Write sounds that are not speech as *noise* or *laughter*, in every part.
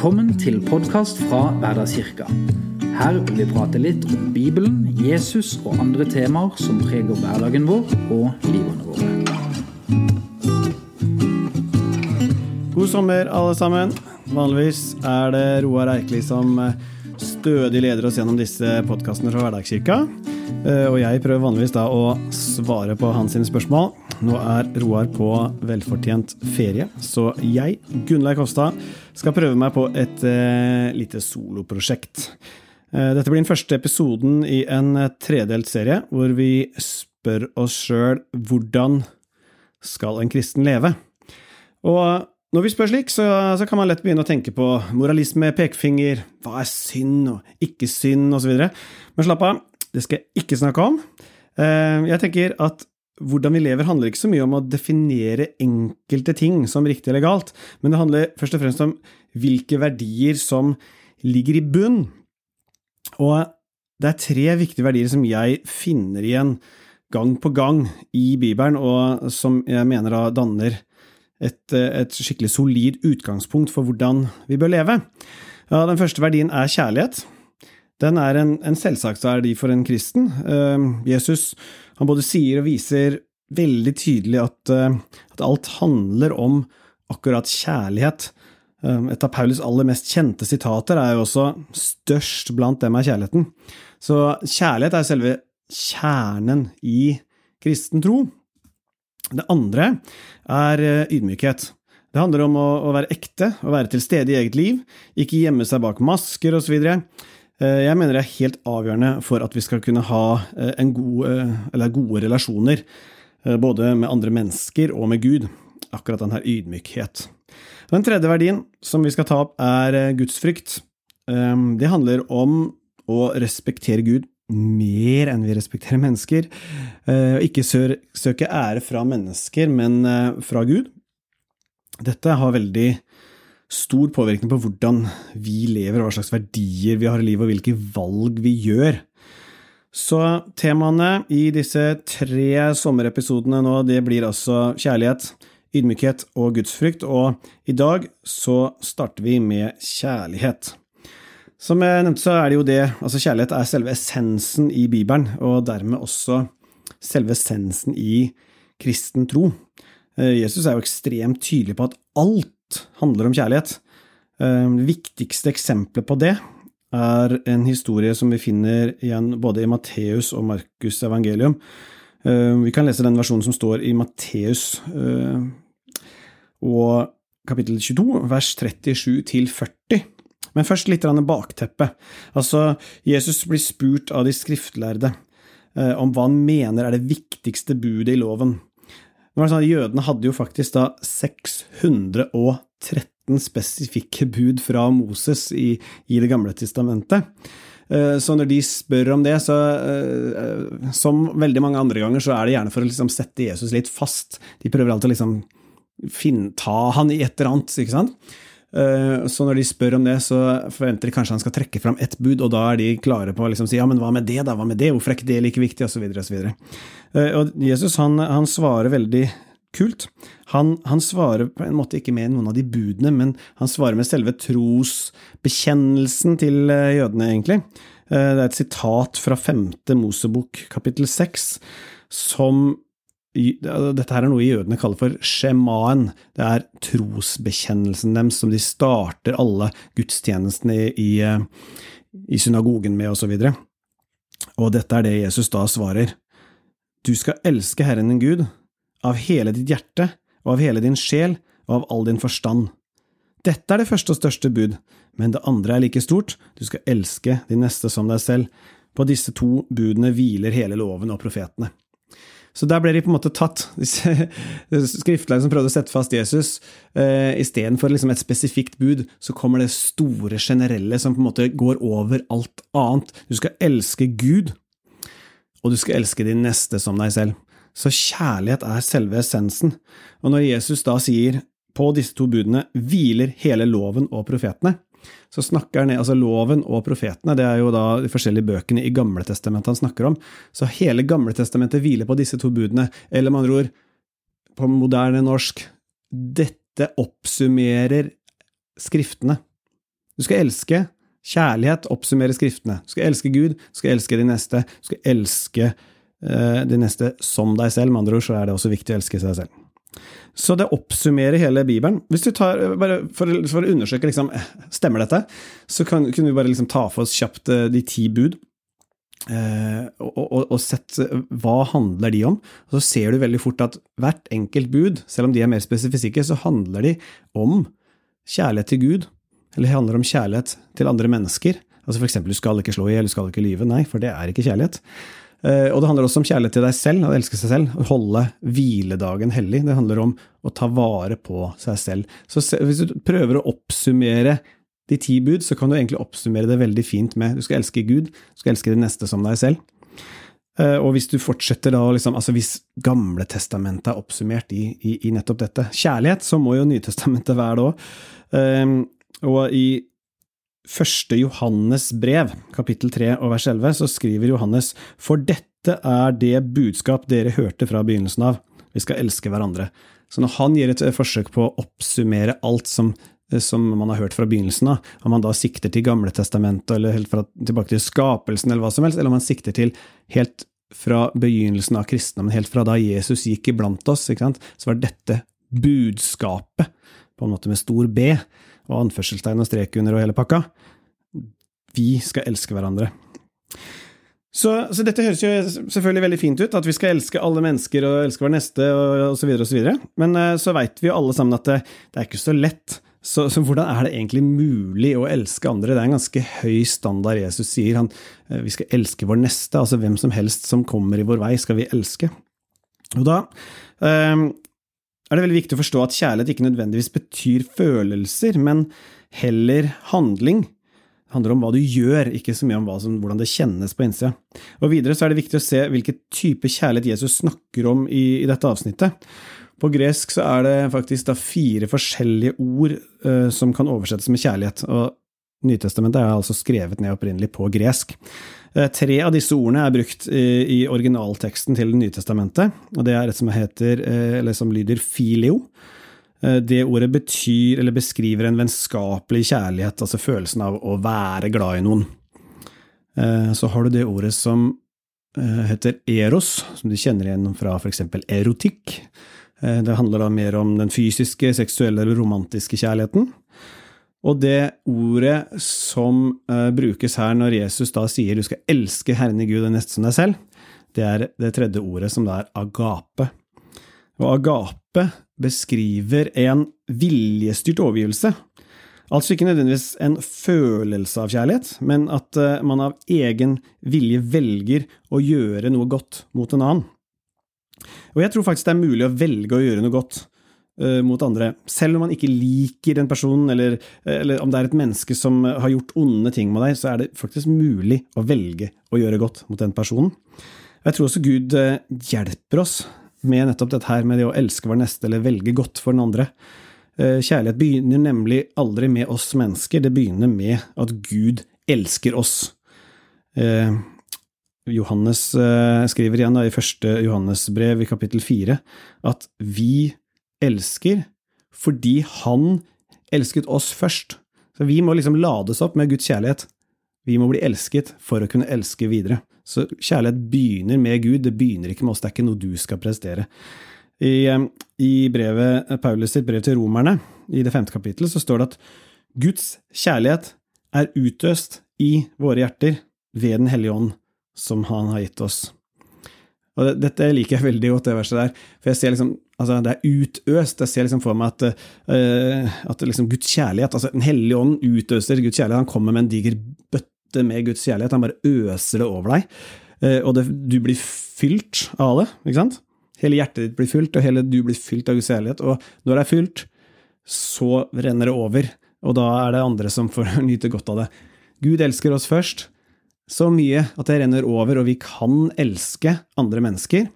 Velkommen til podkast fra Hverdagskirka. Her vil vi prate litt om Bibelen, Jesus og andre temaer som preger hverdagen vår og livene våre. God sommer, alle sammen. Vanligvis er det Roar Eikli som eh, stødig leder oss gjennom disse podkastene fra Hverdagskirka. Eh, og jeg prøver vanligvis da å svare på hans spørsmål. Nå er Roar på velfortjent ferie, så jeg, Gunnleik Kofstad, skal prøve meg på et uh, lite soloprosjekt. Uh, dette blir den første episoden i en tredelt serie hvor vi spør oss sjøl hvordan skal en kristen leve? Og når vi spør slik, så, så, kan man lett begynne å tenke på moralisme, pekefinger, hva er synd og ikke synd, osv. Men slapp av, det skal jeg ikke snakke om. Jeg tenker at hvordan vi lever handler ikke så mye om å definere enkelte ting som riktig eller galt, men det handler først og fremst om hvilke verdier som ligger i bunn. Og det er tre viktige verdier som jeg finner igjen gang på gang i Bibelen, og som jeg mener da danner et, et skikkelig solid utgangspunkt for hvordan vi bør leve. Ja, den første verdien er kjærlighet. Den er en, en selvsagt verdi for en kristen. Uh, Jesus han både sier og viser veldig tydelig at, uh, at alt handler om akkurat kjærlighet. Uh, et av Paulus aller mest kjente sitater er jo også 'størst blant dem er kjærligheten'. Så kjærlighet er selve kjernen i kristen tro. Det andre er eh, ydmykhet. Det handler om å være ekte, å være til stede i eget liv, ikke gjemme seg bak masker osv. Eh, jeg mener det er helt avgjørende for at vi skal kunne ha eh, god, gode relasjoner, eh, både med andre mennesker og med Gud. Akkurat denne ydmykhet. Den tredje verdien som vi skal ta opp, er gudsfrykt. Det handler om å respektere Gud mer enn vi respekterer mennesker. Ikke søke ære fra mennesker, men fra Gud. Dette har veldig stor påvirkning på hvordan vi lever, hva slags verdier vi har i livet, og hvilke valg vi gjør. Så temaene i disse tre sommerepisodene nå, det blir altså kjærlighet, ydmykhet og gudsfrykt, og i dag så starter vi med kjærlighet. Som jeg nevnte, så er det jo det Altså, kjærlighet er selve essensen i Bibelen, og dermed også selve essensen i kristen tro. Eh, Jesus er jo ekstremt tydelig på at alt handler om kjærlighet. Eh, det viktigste eksempelet på det er en historie som vi finner igjen både i Matteus og Markus' evangelium. Eh, vi kan lese den versjonen som står i Matteus eh, og kapittel 22, vers 37 til 40. Men først litt bakteppe. Altså, Jesus blir spurt av de skriftlærde om hva han mener er det viktigste budet i loven. Sånn jødene hadde jo faktisk da 613 spesifikke bud fra Moses i, i Det gamle testamentet. Eh, så når de spør om det, så eh, Som veldig mange andre ganger, så er det gjerne for å liksom sette Jesus litt fast. De prøver alltid å liksom finne, ta han i et eller annet, ikke sant? Eh, så når de spør om det, så forventer de kanskje han skal trekke fram ett bud, og da er de klare på å liksom si ja, men hva med det, da, hva med det, hvorfor er ikke det like viktig, osv., osv. Eh, og Jesus han, han svarer veldig kult. Han, han, svarer på en måte ikke med noen av de budene, men han svarer med selve trosbekjennelsen til eh, jødene, egentlig. Det er et sitat fra femte Mosebok, kapittel seks, som dette her er noe jødene kaller for shemaen. Det er trosbekjennelsen deres som de starter alle gudstjenestene i, i synagogen med, osv. Og, så og dette er det Jesus da svarer. Du skal elske Herren din Gud av hele ditt hjerte og av hele din sjel og av all din forstand. Dette er det første og største bud, men det andre er like stort, du skal elske din neste som deg selv. På disse to budene hviler hele loven og profetene. Så der ble de på en måte tatt, disse *laughs* skriftlærerne som prøvde å sette fast Jesus. Eh, Istedenfor liksom et spesifikt bud, så kommer det store, generelle som på en måte går over alt annet. Du skal elske Gud, og du skal elske din neste som deg selv. Så kjærlighet er selve essensen. Og når Jesus da sier på disse to budene hviler hele loven og profetene, så snakker han altså loven og profetene, det er jo da de forskjellige bøkene i Gamletestamentet han snakker om. Så hele Gamletestamentet hviler på disse to budene, eller med andre ord, på moderne norsk, dette oppsummerer Skriftene. Du skal elske. Kjærlighet oppsummerer Skriftene. Du skal elske Gud, du skal elske de neste, du skal elske uh, de neste som deg selv. Med andre ord så er det også viktig å elske seg selv. Så det oppsummerer hele Bibelen. Hvis du tar, bare For, for å undersøke liksom, stemmer dette, så kan, kunne vi bare liksom ta for oss kjapt de ti bud. Eh, og, og, og, sett hva handler de om. Og så ser du veldig fort at hvert enkelt bud, selv om de er mer spesifikke, så handler de om kjærlighet til Gud, eller det handler om kjærlighet til andre mennesker. Altså eksempel, du skal ikke slå i hjel, du skal ikke lyve. Nei, for det er ikke kjærlighet. Eh, og det handler også om kjærlighet til deg selv, å elske seg selv, å holde hviledagen hellig. Det handler om å ta vare på seg selv. Så hvis du prøver å oppsummere de ti bud, så kan du egentlig oppsummere det veldig fint med du skal elske Gud, du skal elske det neste som deg selv. Eh, og hvis du fortsetter da, liksom, altså hvis Gamle testamentet er oppsummert i, i, i, nettopp dette kjærlighet, så må jo Nytestamentet være det òg. Ehm, og i første Johannes brev, kapittel 3 og vers 11, så skriver Johannes For dette er det budskap dere hørte fra begynnelsen av, vi skal elske hverandre. Så når han gir et forsøk på å oppsummere alt som Eh, som man har hørt fra begynnelsen av, om man da sikter til Gamle testamentet, eller helt fra, tilbake til skapelsen, eller hva som helst, eller om man sikter til helt fra begynnelsen av kristendommen, helt fra da Jesus gikk iblant oss, så var dette budskapet, på en måte med stor B, og anførselstegn og strek under og hele pakka. Vi skal elske hverandre. Så, så, dette høres jo selvfølgelig veldig fint ut, at vi skal elske alle mennesker og elske vår neste og osv., osv., men eh, så veit vi jo alle sammen at det, det er ikke så lett så, så, hvordan er det egentlig mulig å elske andre? Det er en ganske høy standard Jesus sier. Han, eh, vi skal elske vår neste, altså hvem som helst som kommer i vår vei, skal vi elske. Og da um, er det veldig viktig å forstå at kjærlighet ikke nødvendigvis betyr følelser, men heller handling. Det handler om hva du gjør, ikke så mye om som, hvordan det kjennes på innsida. Og videre så er det viktig å se hvilken type kjærlighet Jesus snakker om i, i dette avsnittet. På gresk så er det faktisk fire forskjellige ord uh, som kan oversettes med kjærlighet, og Nytestamentet er altså skrevet ned opprinnelig på gresk. Uh, tre av disse ordene er brukt i, originalteksten til Nytestamentet, og det er et som heter, eller som lyder filio. Det ordet betyr, eller beskriver en vennskapelig kjærlighet, altså følelsen av å være glad i noen. Så har du det ordet som heter eros, som du kjenner igjen fra eksempel erotikk. Eh, det handler da mer om den fysiske, seksuelle eller romantiske kjærligheten. Og det ordet som uh, brukes her når Jesus da sier du skal elske Herren i Gud og neste som deg selv, det er det tredje ordet, som da er agape. Og agape beskriver en viljestyrt overgivelse. Altså ikke nødvendigvis en følelse av kjærlighet, men at uh, man av egen vilje velger å gjøre noe godt mot en annen. Og jeg tror faktisk det er mulig å velge å gjøre noe godt mot andre, selv om man ikke liker den personen, eller, eller, om det er et menneske som har gjort onde ting med deg, så er det faktisk mulig å velge å gjøre godt mot den personen. Jeg tror også Gud uh, hjelper oss med nettopp dette her med det å elske vår neste, eller velge godt for den andre. Kjærlighet begynner nemlig aldri med oss mennesker, det begynner med at Gud elsker oss. Johannes eh, skriver igjen da, i første Johannesbrev i kapittel fire at vi elsker fordi han elsket oss først. Så vi må liksom lades opp med Guds kjærlighet. Vi må bli elsket for å kunne elske videre. Så kjærlighet begynner med Gud, det begynner ikke med oss, det er ikke noe du skal prestere. I, eh, i brevet, Paulus sitt brev til romerne, i det femte kapittelet, så står det at Guds kjærlighet er utøst i våre hjerter ved Den hellige ånd, som han har gitt oss. Og det, Dette liker jeg veldig godt, det verset der. For jeg ser liksom, altså Det er utøst. Jeg ser liksom for meg at, uh, at liksom Guds kjærlighet altså Den hellige ånd utøser Guds kjærlighet. Han kommer med en diger bøtte med Guds kjærlighet. Han bare øser det over deg. Uh, og det, du blir fylt av det. ikke sant? Hele hjertet ditt blir fylt, og hele du blir fylt av Guds kjærlighet. Og når det er fylt, så renner det over. Og da er det andre som får *laughs* nyte godt av det. Gud elsker oss først så mye at det renner over, og vi kan elske andre mennesker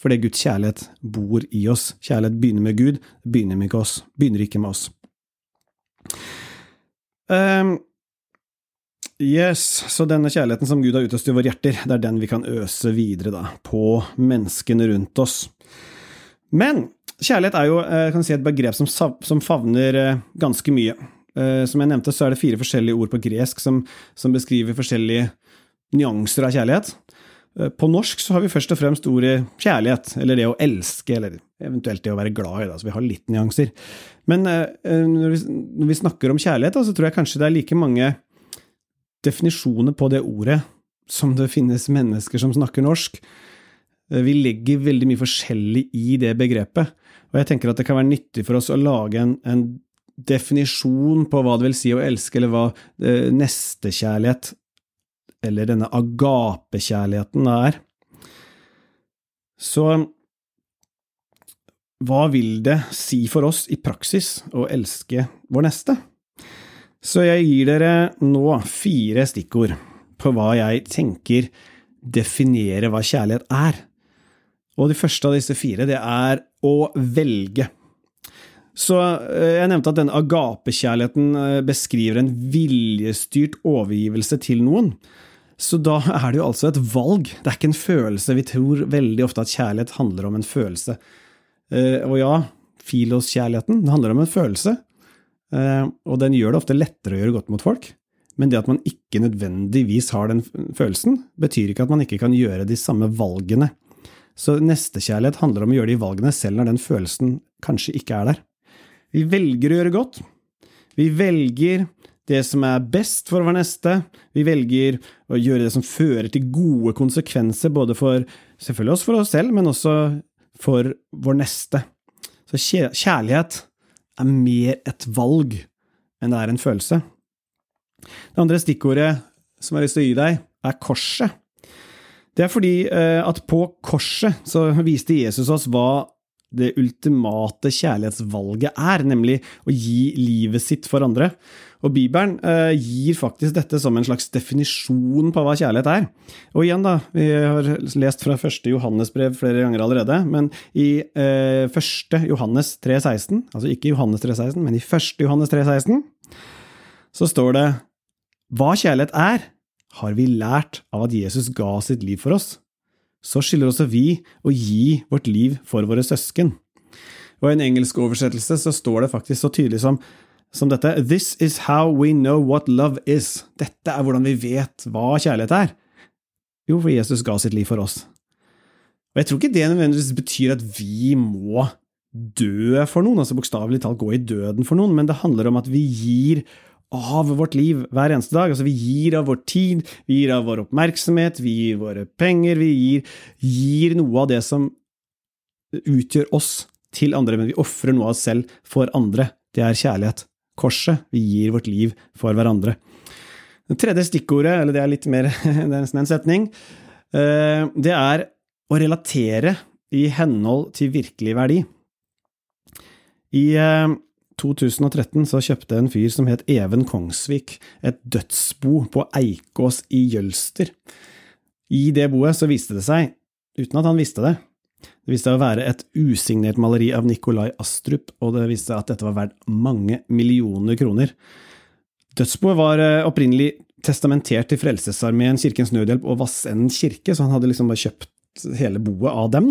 fordi Guds kjærlighet bor i oss. Kjærlighet begynner med Gud, begynner ikke, oss, begynner ikke med oss. Um, yes, så denne kjærligheten som Gud har utøst i våre hjerter, det er den vi kan øse videre da, på menneskene rundt oss. Men kjærlighet er jo eh, si, et begrep som, som favner eh, ganske mye. Eh, som jeg nevnte, så er det fire forskjellige ord på gresk som, som beskriver forskjellige nyanser av kjærlighet. Eh, på norsk så har vi først og fremst ordet kjærlighet, eller det å elske, eller eventuelt det å være glad i, da, så vi har litt nyanser. Men når vi, når vi snakker om kjærlighet, så tror jeg kanskje det er like mange definisjoner på det ordet som det finnes mennesker som snakker norsk. Vi legger veldig mye forskjellig i det begrepet, og jeg tenker at det kan være nyttig for oss å lage en, en definisjon på hva det vil si å elske, eller hva eh, nestekjærlighet, eller denne agapekjærligheten, er. Så hva vil det si for oss i praksis å elske vår neste? Så jeg gir dere nå fire stikkord på hva jeg tenker definerer hva kjærlighet er. Og de første av disse fire, det er å velge. Så eh, jeg nevnte at denne agapekjærligheten eh, beskriver en viljestyrt overgivelse til noen. Så da er det jo altså et valg, det er ikke en følelse. Vi tror veldig ofte at kjærlighet handler om en følelse. Eh, og ja, filoskjærligheten, det handler om en følelse. Og den gjør det ofte lettere å gjøre godt mot folk. Men det at man ikke nødvendigvis har den følelsen, betyr ikke at man ikke kan gjøre de samme valgene så nestekjærlighet handler om å gjøre de valgene selv når den følelsen kanskje ikke er der. Vi velger å gjøre godt. Vi velger det som er best for vår neste. Vi velger å gjøre det som fører til gode konsekvenser, både for selvfølgelig oss for oss selv, men også for vår neste. Så kjærlighet er mer et valg enn det er en følelse. Det andre stikkordet som jeg har lyst til å gi deg, er korset. Det er fordi eh, at på korset så viste Jesus oss hva det ultimate kjærlighetsvalget er, nemlig å gi livet sitt for andre. Og Bibelen eh, gir faktisk dette som en slags definisjon på hva kjærlighet er. Og igjen, da, vi har lest fra første Johannesbrev flere ganger allerede, men i eh, første Johannes 3,16, altså ikke Johannes 3,16, men i første Johannes 3,16, så står det hva kjærlighet er, har vi lært av at Jesus ga sitt liv for oss. Så skylder også vi å gi vårt liv for våre søsken. Og I en engelsk oversettelse så står det faktisk så tydelig som, som dette This is how we know what love is. Dette er hvordan vi vet hva kjærlighet er. Jo, for Jesus ga sitt liv for oss. Og Jeg tror ikke det nødvendigvis betyr at vi må dø for noen, altså bokstavelig talt gå i døden for noen, men det handler om at vi gir av vårt liv hver eneste dag. Altså, vi gir av vår tid, vi gir av vår oppmerksomhet, vi gir våre penger, vi gir, gir noe av det som utgjør oss, til andre, men vi ofrer noe av oss selv for andre. Det er kjærlighet. Korset. Vi gir vårt liv for hverandre. Det tredje stikkordet, eller det er litt mer det er nesten en setning, eh, det er å relatere i henhold til virkelig verdi. I eh, 2013 så kjøpte en fyr som het Even Kongsvik, et dødsbo på Eikås i Jølster. I det boet så viste det seg, uten at han visste det, det viste seg å være et usignert maleri av Nikolai Astrup, og det viste seg at dette var verdt mange millioner kroner. Dødsboet var eh, opprinnelig testamentert til Frelsesarmeen, Kirkens Nødhjelp og Vassenden kirke, så han hadde liksom bare kjøpt hele boet av dem.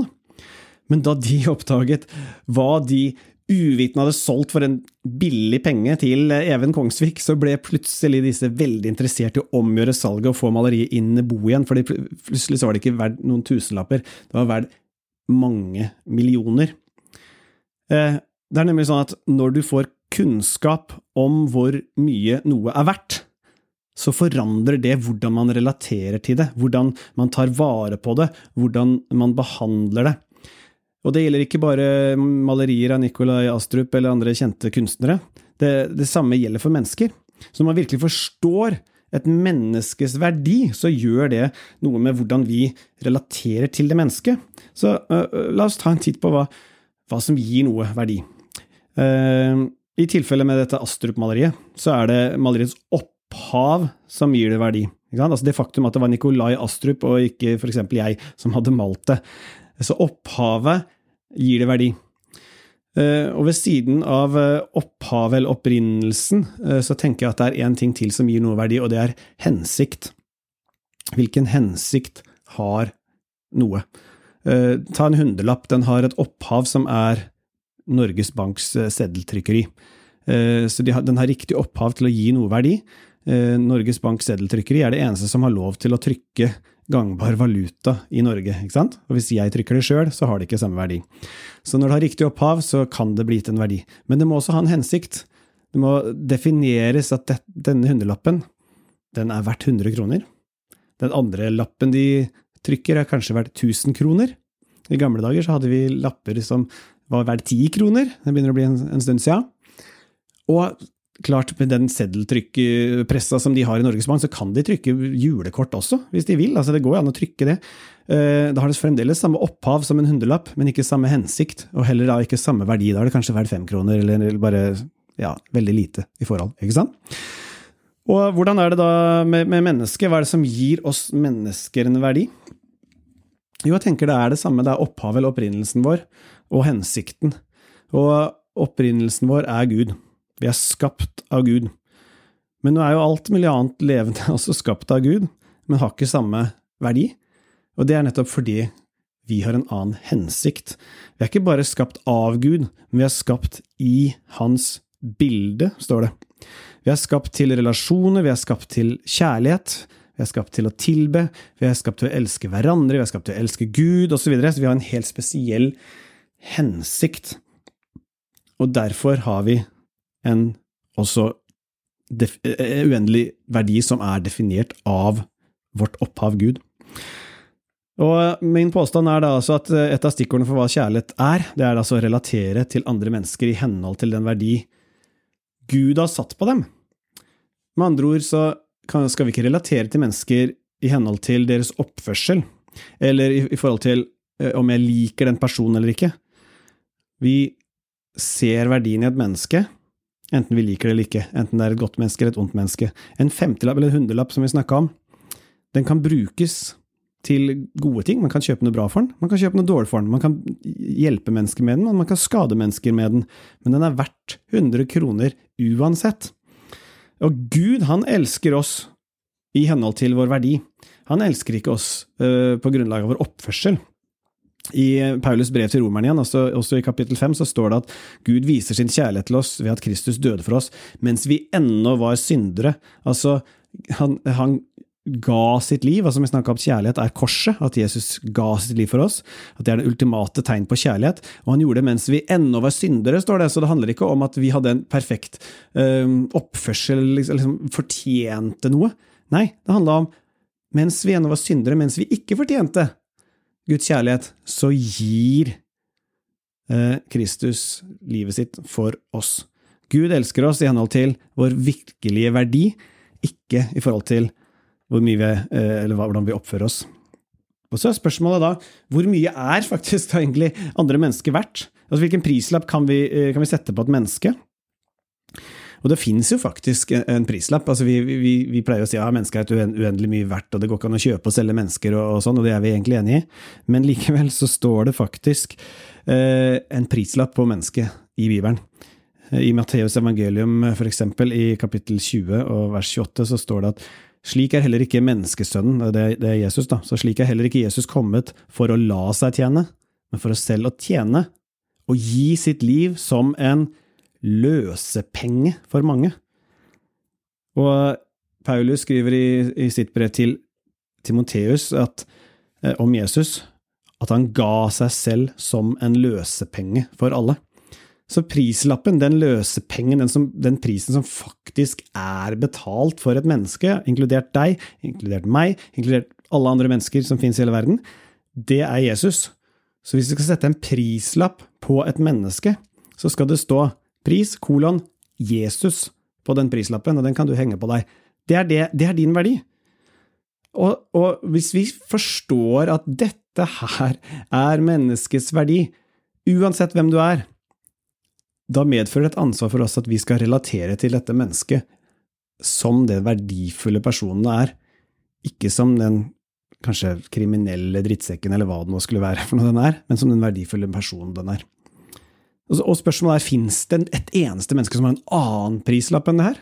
Men da de oppdaget hva de uvitende hadde solgt for en billig penge til Even Kongsvik, så ble plutselig disse veldig interessert i å omgjøre salget og få maleriet inn i bo igjen, for plutselig var det ikke verdt noen tusenlapper, det var verdt mange millioner. Eh, det er nemlig sånn at når du får kunnskap om hvor mye noe er verdt, så forandrer det hvordan man relaterer til det, hvordan man tar vare på det, hvordan man behandler det. Og det gjelder ikke bare malerier av Nikolai Astrup eller andre kjente kunstnere. Det, det samme gjelder for mennesker. Så når man virkelig forstår et menneskes verdi, så gjør det noe med hvordan vi relaterer til det mennesket. Så uh, la oss ta en titt på hva, hva som gir noe verdi. Uh, I tilfelle med dette Astrup-maleriet, så er det maleriets opphav som gir det verdi. Altså det faktum at det var Nikolai Astrup og ikke f.eks. jeg som hadde malt det. Så opphavet gir det verdi. Eh, og ved siden av eh, opphavet eller opprinnelsen, eh, så tenker jeg at det er én ting til som gir noe verdi, og det er hensikt. Hvilken hensikt har noe? Ta en hundrelapp, den har et opphav som er Norges Banks seddeltrykkeri. Så den har riktig opphav til å gi noe verdi. Norges Banks seddeltrykkeri er det eneste som har lov til å trykke gangbar valuta i Norge. ikke sant? Og Hvis jeg trykker det sjøl, så har det ikke samme verdi. Så når det har riktig opphav, så kan det bli gitt en verdi. Men det må også ha en hensikt. Det må defineres at det, denne hundrelappen, den er verdt 100 kroner. Den andre lappen de trykker, er kanskje verdt 1000 kroner. I gamle dager så hadde vi lapper som var verdt 10 kroner. Det begynner å bli en, en stund siden. Og klart, med den seddeltrykkpressa som de har i Norges Bank, så kan de trykke julekort også, hvis de vil. Altså, det går jo an å trykke det. Eh, da har det fremdeles samme opphav som en hundrelapp, men ikke samme hensikt, og heller da ikke samme verdi. Da er det kanskje verdt fem kroner, eller bare ja, veldig lite i forhold, ikke sant? Og hvordan er det da med, med mennesket? Hva er det som gir oss mennesker en verdi? Jo, jeg tenker det er det samme. Det er opphavet eller opprinnelsen vår, og hensikten. Og opprinnelsen vår er Gud. Vi er skapt av Gud. Men nå er jo alt mulig annet levende *laughs* også skapt av Gud, men har ikke samme verdi. Og det er nettopp fordi vi har en annen hensikt. Vi er ikke bare skapt av Gud, men vi er skapt i Hans bilde, står det. Vi er skapt til relasjoner, vi er skapt til kjærlighet, vi er skapt til å tilbe, vi er skapt til å elske hverandre, vi er skapt til å elske Gud, osv. Så, videre. så vi har en helt spesiell hensikt. Og derfor har vi en også eh, uendelig verdi som er definert av vårt opphav Gud. Og Min påstand er da altså at eh, et av stikkordene for hva kjærlighet er, det er altså å relatere til andre mennesker i henhold til den verdi Gud har satt på dem. Med andre ord så skal vi ikke relatere til mennesker i henhold til deres oppførsel, eller i, i forhold til eh, om jeg liker den personen eller ikke. Vi ser verdien i et menneske Enten vi liker det eller ikke, enten det er et godt menneske eller et ondt menneske. En femtilapp eller en hundrelapp som vi snakka om, den kan brukes til gode ting. Man kan kjøpe noe bra for den, man kan kjøpe noe dårlig for den. Man kan hjelpe mennesker med den, og man kan skade mennesker med den. Men den er verdt 100 kroner uansett. Og Gud, han elsker oss i henhold til vår verdi. Han elsker ikke oss uh, på grunnlag av vår oppførsel. I Paulus brev til romerne igjen, også, også, i kapittel 5, så står det at Gud viser sin kjærlighet til oss ved at Kristus døde for oss mens vi ennå var syndere. Altså, han, han ga sitt liv. altså Vi snakka om kjærlighet er korset, at Jesus ga sitt liv for oss. At det er det ultimate tegn på kjærlighet. Og han gjorde det mens vi ennå var syndere, står det. Så det handler ikke om at vi hadde en perfekt um, oppførsel, liksom, liksom fortjente noe. Nei, det handla om mens vi ennå var syndere, mens vi ikke fortjente Guds kjærlighet, så gir eh, Kristus livet sitt for oss. Gud elsker oss i henhold til vår virkelige verdi, ikke i forhold til hvor mye vi, eh, eller hvordan vi oppfører oss. Og Så er spørsmålet da hvor mye er faktisk da egentlig andre mennesker verdt? Altså Hvilken prislapp kan vi, eh, kan vi sette på et menneske? Og det finnes jo faktisk en prislapp. altså Vi, vi, vi pleier å si at ja, mennesker er et uendelig mye verdt, og det går ikke an å kjøpe og selge mennesker, og, og, sånn, og det er vi egentlig enig i. Men likevel så står det faktisk eh, en prislapp på mennesket i Bibelen. Eh, I Matteus evangelium, for eksempel, i kapittel 20 og vers 28, så står det at slik er heller ikke menneskesønnen, det, det er Jesus, da, så slik er heller ikke Jesus kommet for å la seg tjene, men for å selv å tjene, og gi sitt liv som en løsepenge for mange. Og Paulus skriver i, i sitt brev til Timoteus eh, om Jesus at han ga seg selv som en løsepenge for alle. Så prislappen, den løsepengen, den, som, den, prisen som faktisk er betalt for et menneske, inkludert deg, inkludert meg, inkludert alle andre mennesker som finnes i hele verden, det er Jesus. Så hvis du skal sette en prislapp på et menneske, så skal det stå Pris, kolon, Jesus på den prislappen, og den kan du henge på deg. Det er, det, det er din verdi. Og, og, hvis vi forstår at dette her er menneskets verdi, uansett hvem du er, da medfører det et ansvar for oss at vi skal relatere til dette mennesket som den verdifulle personen det er, ikke som den kanskje kriminelle drittsekken eller hva det nå skulle være for noe den er, men som den verdifulle personen den er. Og spørsmålet er, fins det et eneste menneske som har en annen prislapp enn det her?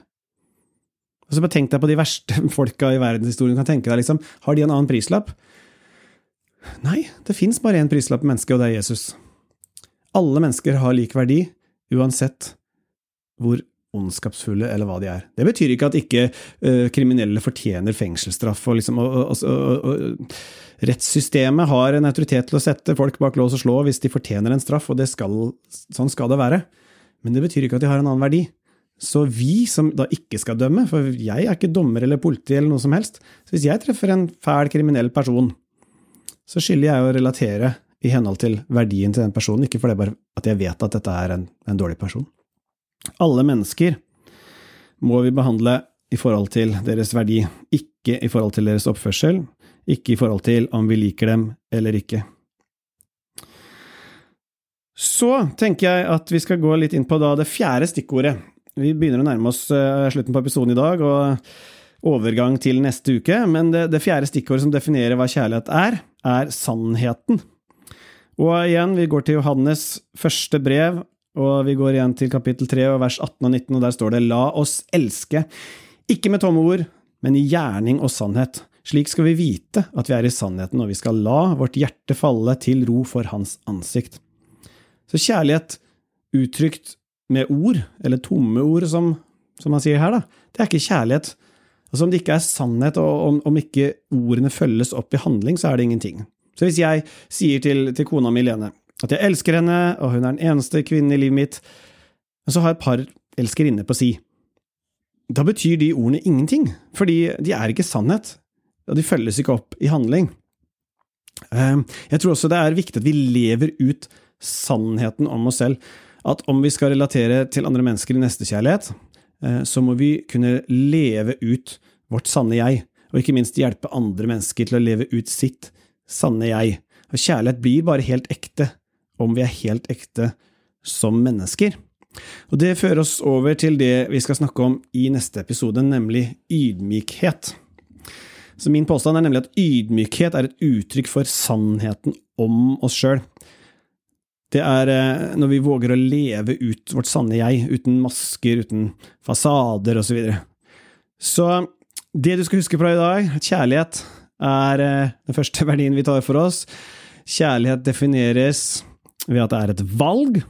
Og så Tenk deg på de verste *laughs* folka i verdenshistorien. kan tenke deg liksom, Har de en annen prislapp? Nei, det fins bare én prislapp på mennesket, og det er Jesus. Alle mennesker har lik verdi, uansett hvor ondskapsfulle, eller hva de er. Det betyr ikke at ikke uh, kriminelle fortjener fengselsstraff. og liksom, og, og, og, Rettssystemet har en autoritet til å sette folk bak lås og slå hvis de fortjener en straff, og skal, sånn skal det være. Men det betyr ikke at de har en annen verdi. Så vi som da ikke skal dømme, for jeg er ikke dommer eller politi eller noe som helst, så hvis jeg treffer en fæl kriminell person, så skylder jeg å relatere i henhold til verdien til den personen, ikke fordi at jeg vet at dette er en, en dårlig person. Alle mennesker må vi behandle i forhold til deres verdi, ikke i forhold til deres oppførsel, ikke i forhold til om vi liker dem eller ikke. Så tenker jeg at vi skal gå litt inn på det fjerde stikkordet. Vi begynner å nærme oss eh, slutten på episoden i dag, og overgang til neste uke, men det, det fjerde stikkordet som definerer hva kjærlighet er, er sannheten. Og igjen, vi går til Johannes første brev, og vi går igjen til kapittel 3 og vers 18 og 19, og der står det La oss elske, ikke med tomme ord, men i gjerning og sannhet. Slik skal vi vite at vi er i sannheten, og vi skal la vårt hjerte falle til ro for Hans ansikt. Så kjærlighet uttrykt med ord, eller tomme ord, som, som man sier her, da, det er ikke kjærlighet. Altså Om det ikke er sannhet, og om, om ikke ordene følges opp i handling, så er det ingenting. Så hvis jeg sier til, til kona mi Lene at jeg elsker henne, og hun er den eneste kvinnen i livet mitt, og så har et par elskerinner på si, da betyr de ordene ingenting, fordi de er ikke sannhet, og de følges ikke opp i handling. Ehm, jeg tror også det er viktig at vi lever ut sannheten om oss selv, at om vi skal relatere til andre mennesker i nestekjærlighet, eh, så må vi kunne leve ut vårt sanne jeg, og ikke minst hjelpe andre mennesker til å leve ut sitt sanne jeg. Og kjærlighet blir bare helt ekte om vi er helt ekte som mennesker. Og det fører oss over til det vi skal snakke om i neste episode, nemlig ydmykhet. Så min påstand er nemlig at ydmykhet er et uttrykk for sannheten om oss sjøl. Det er eh, når vi våger å leve ut vårt sanne jeg, uten masker, uten fasader osv. Så, videre. så det du skal huske på i dag, kjærlighet, er eh, den første *laughs* verdien vi tar for oss. Kjærlighet defineres ved at det er et valg.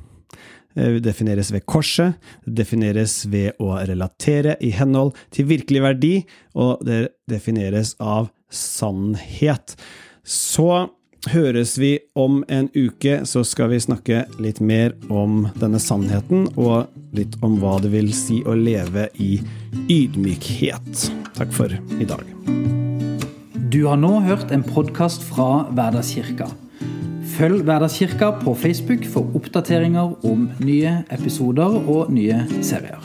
Det eh, defineres ved korset, det defineres ved å relatere i henhold til virkelig verdi, og det defineres av sannhet. Så høres vi om en uke, så skal vi snakke litt mer om denne sannheten, og litt om hva det vil si å leve i ydmykhet. Takk for i dag. Du har nå hørt en podkast fra Hverdagskirka. Følg Hverdagskirka på Facebook for oppdateringer om nye episoder og nye serier.